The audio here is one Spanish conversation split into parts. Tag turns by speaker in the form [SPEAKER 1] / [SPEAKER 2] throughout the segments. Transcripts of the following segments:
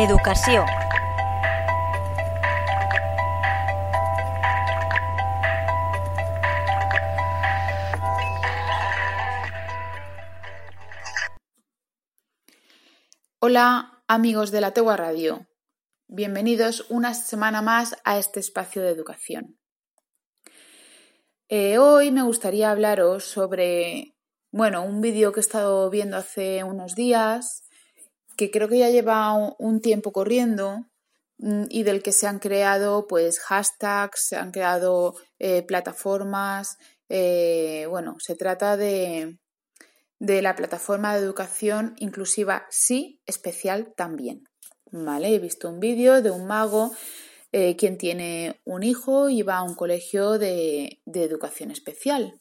[SPEAKER 1] Educació.
[SPEAKER 2] Hola amigos de la Tegua Radio, bienvenidos una semana más a este espacio de educación. Eh, hoy me gustaría hablaros sobre, bueno, un vídeo que he estado viendo hace unos días, que creo que ya lleva un tiempo corriendo mm, y del que se han creado pues hashtags, se han creado eh, plataformas, eh, bueno, se trata de, de la plataforma de educación inclusiva sí, especial también. ¿Vale? He visto un vídeo de un mago eh, quien tiene un hijo y va a un colegio de, educación especial.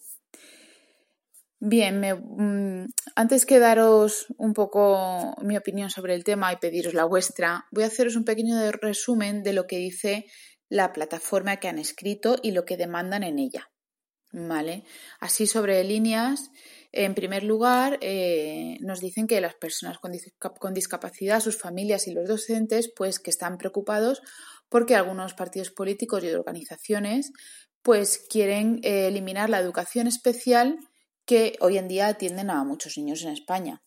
[SPEAKER 2] Bien, mm, antes que daros un poco mi opinión sobre el tema y pediros la vuestra, voy a haceros un pequeño resumen de lo que dice la plataforma que han escrito y lo que demandan en ella. ¿Vale? Así sobre líneas en primer lugar, eh, nos dicen que las personas con, discapacidad, sus familias y los docentes, pues que están preocupados porque algunos partidos políticos y organizaciones pues quieren eh, eliminar la educación especial que hoy en día atienden a muchos niños en España.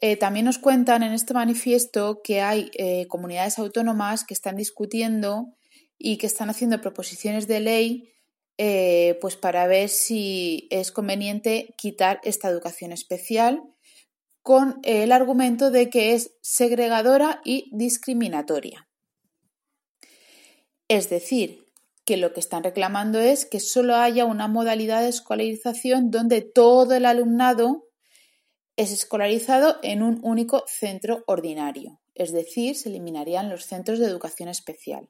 [SPEAKER 2] Eh, también nos cuentan en este manifiesto que hay comunidades autónomas que están discutiendo y que están haciendo proposiciones de ley eh, pues para ver si es conveniente quitar esta educación especial con el argumento de que es segregadora y discriminatoria. Es decir, que lo que están reclamando es que solo haya una modalidad de escolarización donde todo el alumnado es escolarizado en un único centro ordinario, es decir, se eliminarían los centros de educación especial.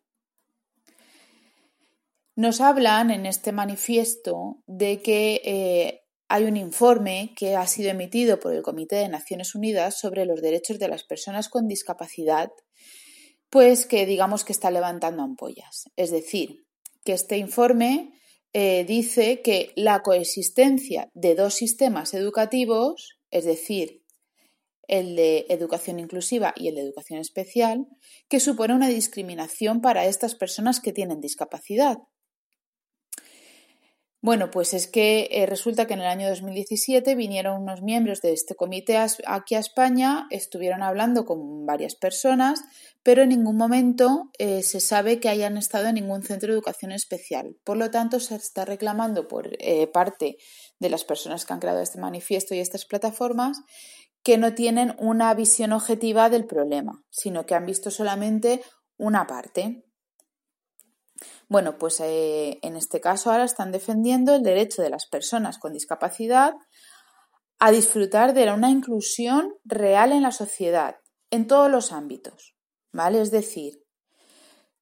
[SPEAKER 2] Nos hablan en este manifiesto de que eh, hay un informe que ha sido emitido por el Comité de Naciones Unidas sobre los derechos de las personas con discapacidad, pues que digamos que está levantando ampollas. Es decir, que este informe eh, dice que la coexistencia de dos sistemas educativos, es decir, el de educación inclusiva y el de educación especial, que supone una discriminación para estas personas que tienen discapacidad. Bueno, pues es que eh, resulta que en el año 2017 vinieron unos miembros de este comité aquí a España, estuvieron hablando con varias personas, pero en ningún momento eh, se sabe que hayan estado en ningún centro de educación especial. Por lo tanto, se está reclamando por eh, parte de las personas que han creado este manifiesto y estas plataformas que no tienen una visión objetiva del problema, sino que han visto solamente una parte. Bueno, pues eh, en este caso ahora están defendiendo el derecho de las personas con discapacidad a disfrutar de una inclusión real en la sociedad, en todos los ámbitos, ¿vale? Es decir,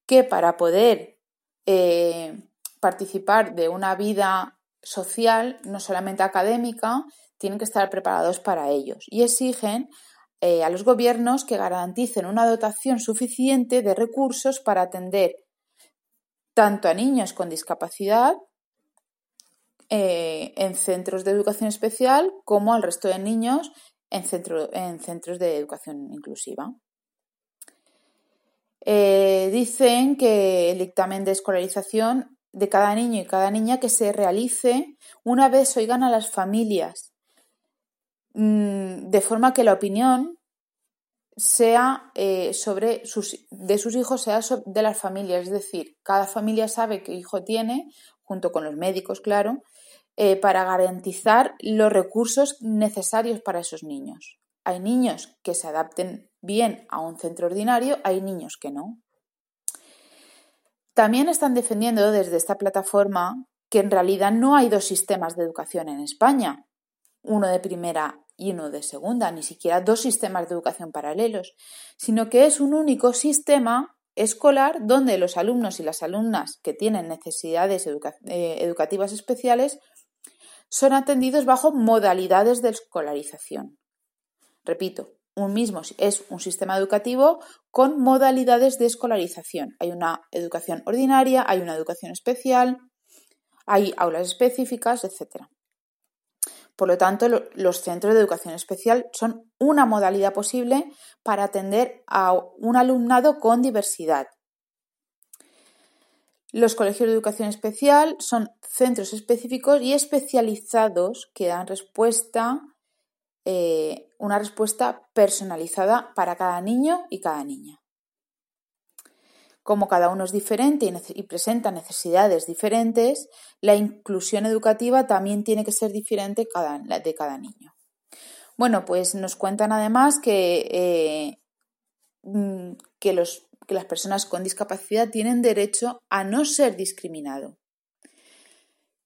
[SPEAKER 2] que para poder eh, participar de una vida social, no solamente académica, tienen que estar preparados para ellos y exigen eh, a los gobiernos que garanticen una dotación suficiente de recursos para atender tanto a niños con discapacidad eh, en centros de educación especial como al resto de niños en, en centros de educación inclusiva. Eh, dicen que el dictamen de escolarización de cada niño y cada niña que se realice una vez oigan a las familias, mm, de forma que la opinión sea eh, sobre sus, de sus hijos, sea de las familias. Es decir, cada familia sabe qué hijo tiene, junto con los médicos, claro, eh, para garantizar los recursos necesarios para esos niños. Hay niños que se adapten bien a un centro ordinario, hay niños que no. También están defendiendo desde esta plataforma que en realidad no hay dos sistemas de educación en España, uno de primera y uno de segunda, ni siquiera dos sistemas de educación paralelos, sino que es un único sistema escolar donde los alumnos y las alumnas que tienen necesidades eh, educativas especiales son atendidos bajo modalidades de escolarización. Repito, un mismo es un sistema educativo con modalidades de escolarización. Hay una educación ordinaria, hay una educación especial, hay aulas específicas, etc. por lo tanto, los centros de educación especial son una modalidad posible para atender a un alumnado con diversidad. Los colegios de educación especial son centros específicos y especializados que dan respuesta, eh, una respuesta personalizada para cada niño y cada niña. Como cada uno es diferente y, presenta necesidades diferentes, la inclusión educativa también tiene que ser diferente de cada niño. Bueno, pues nos cuentan además que, eh, mm, que, los, que las personas con discapacidad tienen derecho a no ser discriminado.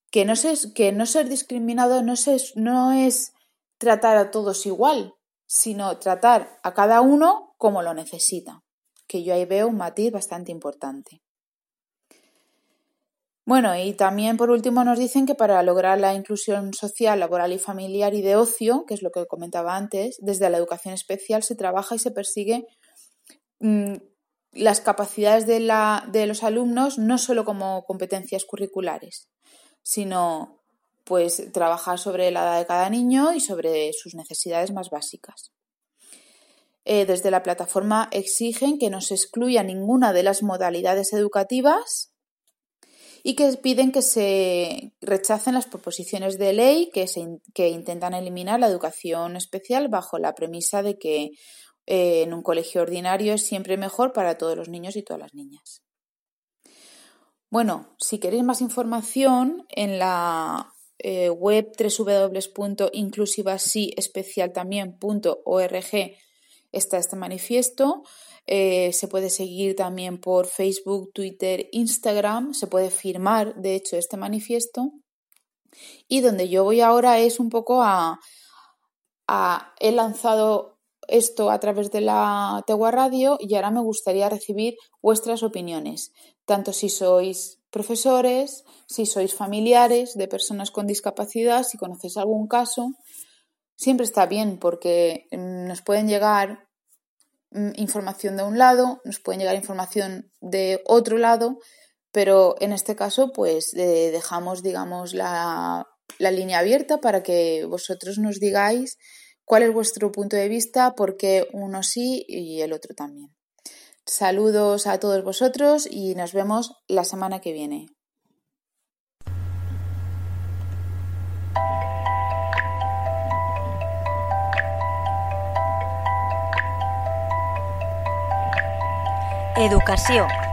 [SPEAKER 2] Que no, que no ser discriminado no, no es tratar a todos igual, sino tratar a cada uno como lo necesita que yo ahí veo un matiz bastante importante. Bueno, y también por último nos dicen que para lograr la inclusión social, laboral y familiar y de ocio, que es lo que comentaba antes, desde la educación especial se trabaja y se persigue mm, las capacidades de, de los alumnos no solo como competencias curriculares, sino pues trabajar sobre la edad de cada niño y sobre sus necesidades más básicas. Eh, desde la plataforma exigen que no se excluya ninguna de las modalidades educativas y que piden que se rechacen las proposiciones de ley que, intentan eliminar la educación especial bajo la premisa de que eh, en un colegio ordinario es siempre mejor para todos los niños y todas las niñas. Bueno, si queréis más información, en la eh, web www.inclusivasiespecialtambién.org está este manifiesto. Eh, se puede seguir también por Facebook, Twitter, Instagram. Se puede firmar, de hecho, este manifiesto. Y donde yo voy ahora es un poco a, he lanzado esto a través de la Tegua Radio y ahora me gustaría recibir vuestras opiniones, tanto si sois profesores, si sois familiares de personas con discapacidad, si conocéis algún caso, siempre está bien porque mm, nos pueden llegar mm, información de un lado, nos pueden llegar información de otro lado, pero en este caso pues dejamos digamos la, la línea abierta para que vosotros nos digáis cuál es vuestro punto de vista, por qué uno sí y el otro también. Saludos a todos vosotros y nos vemos la semana que viene.
[SPEAKER 1] Educació.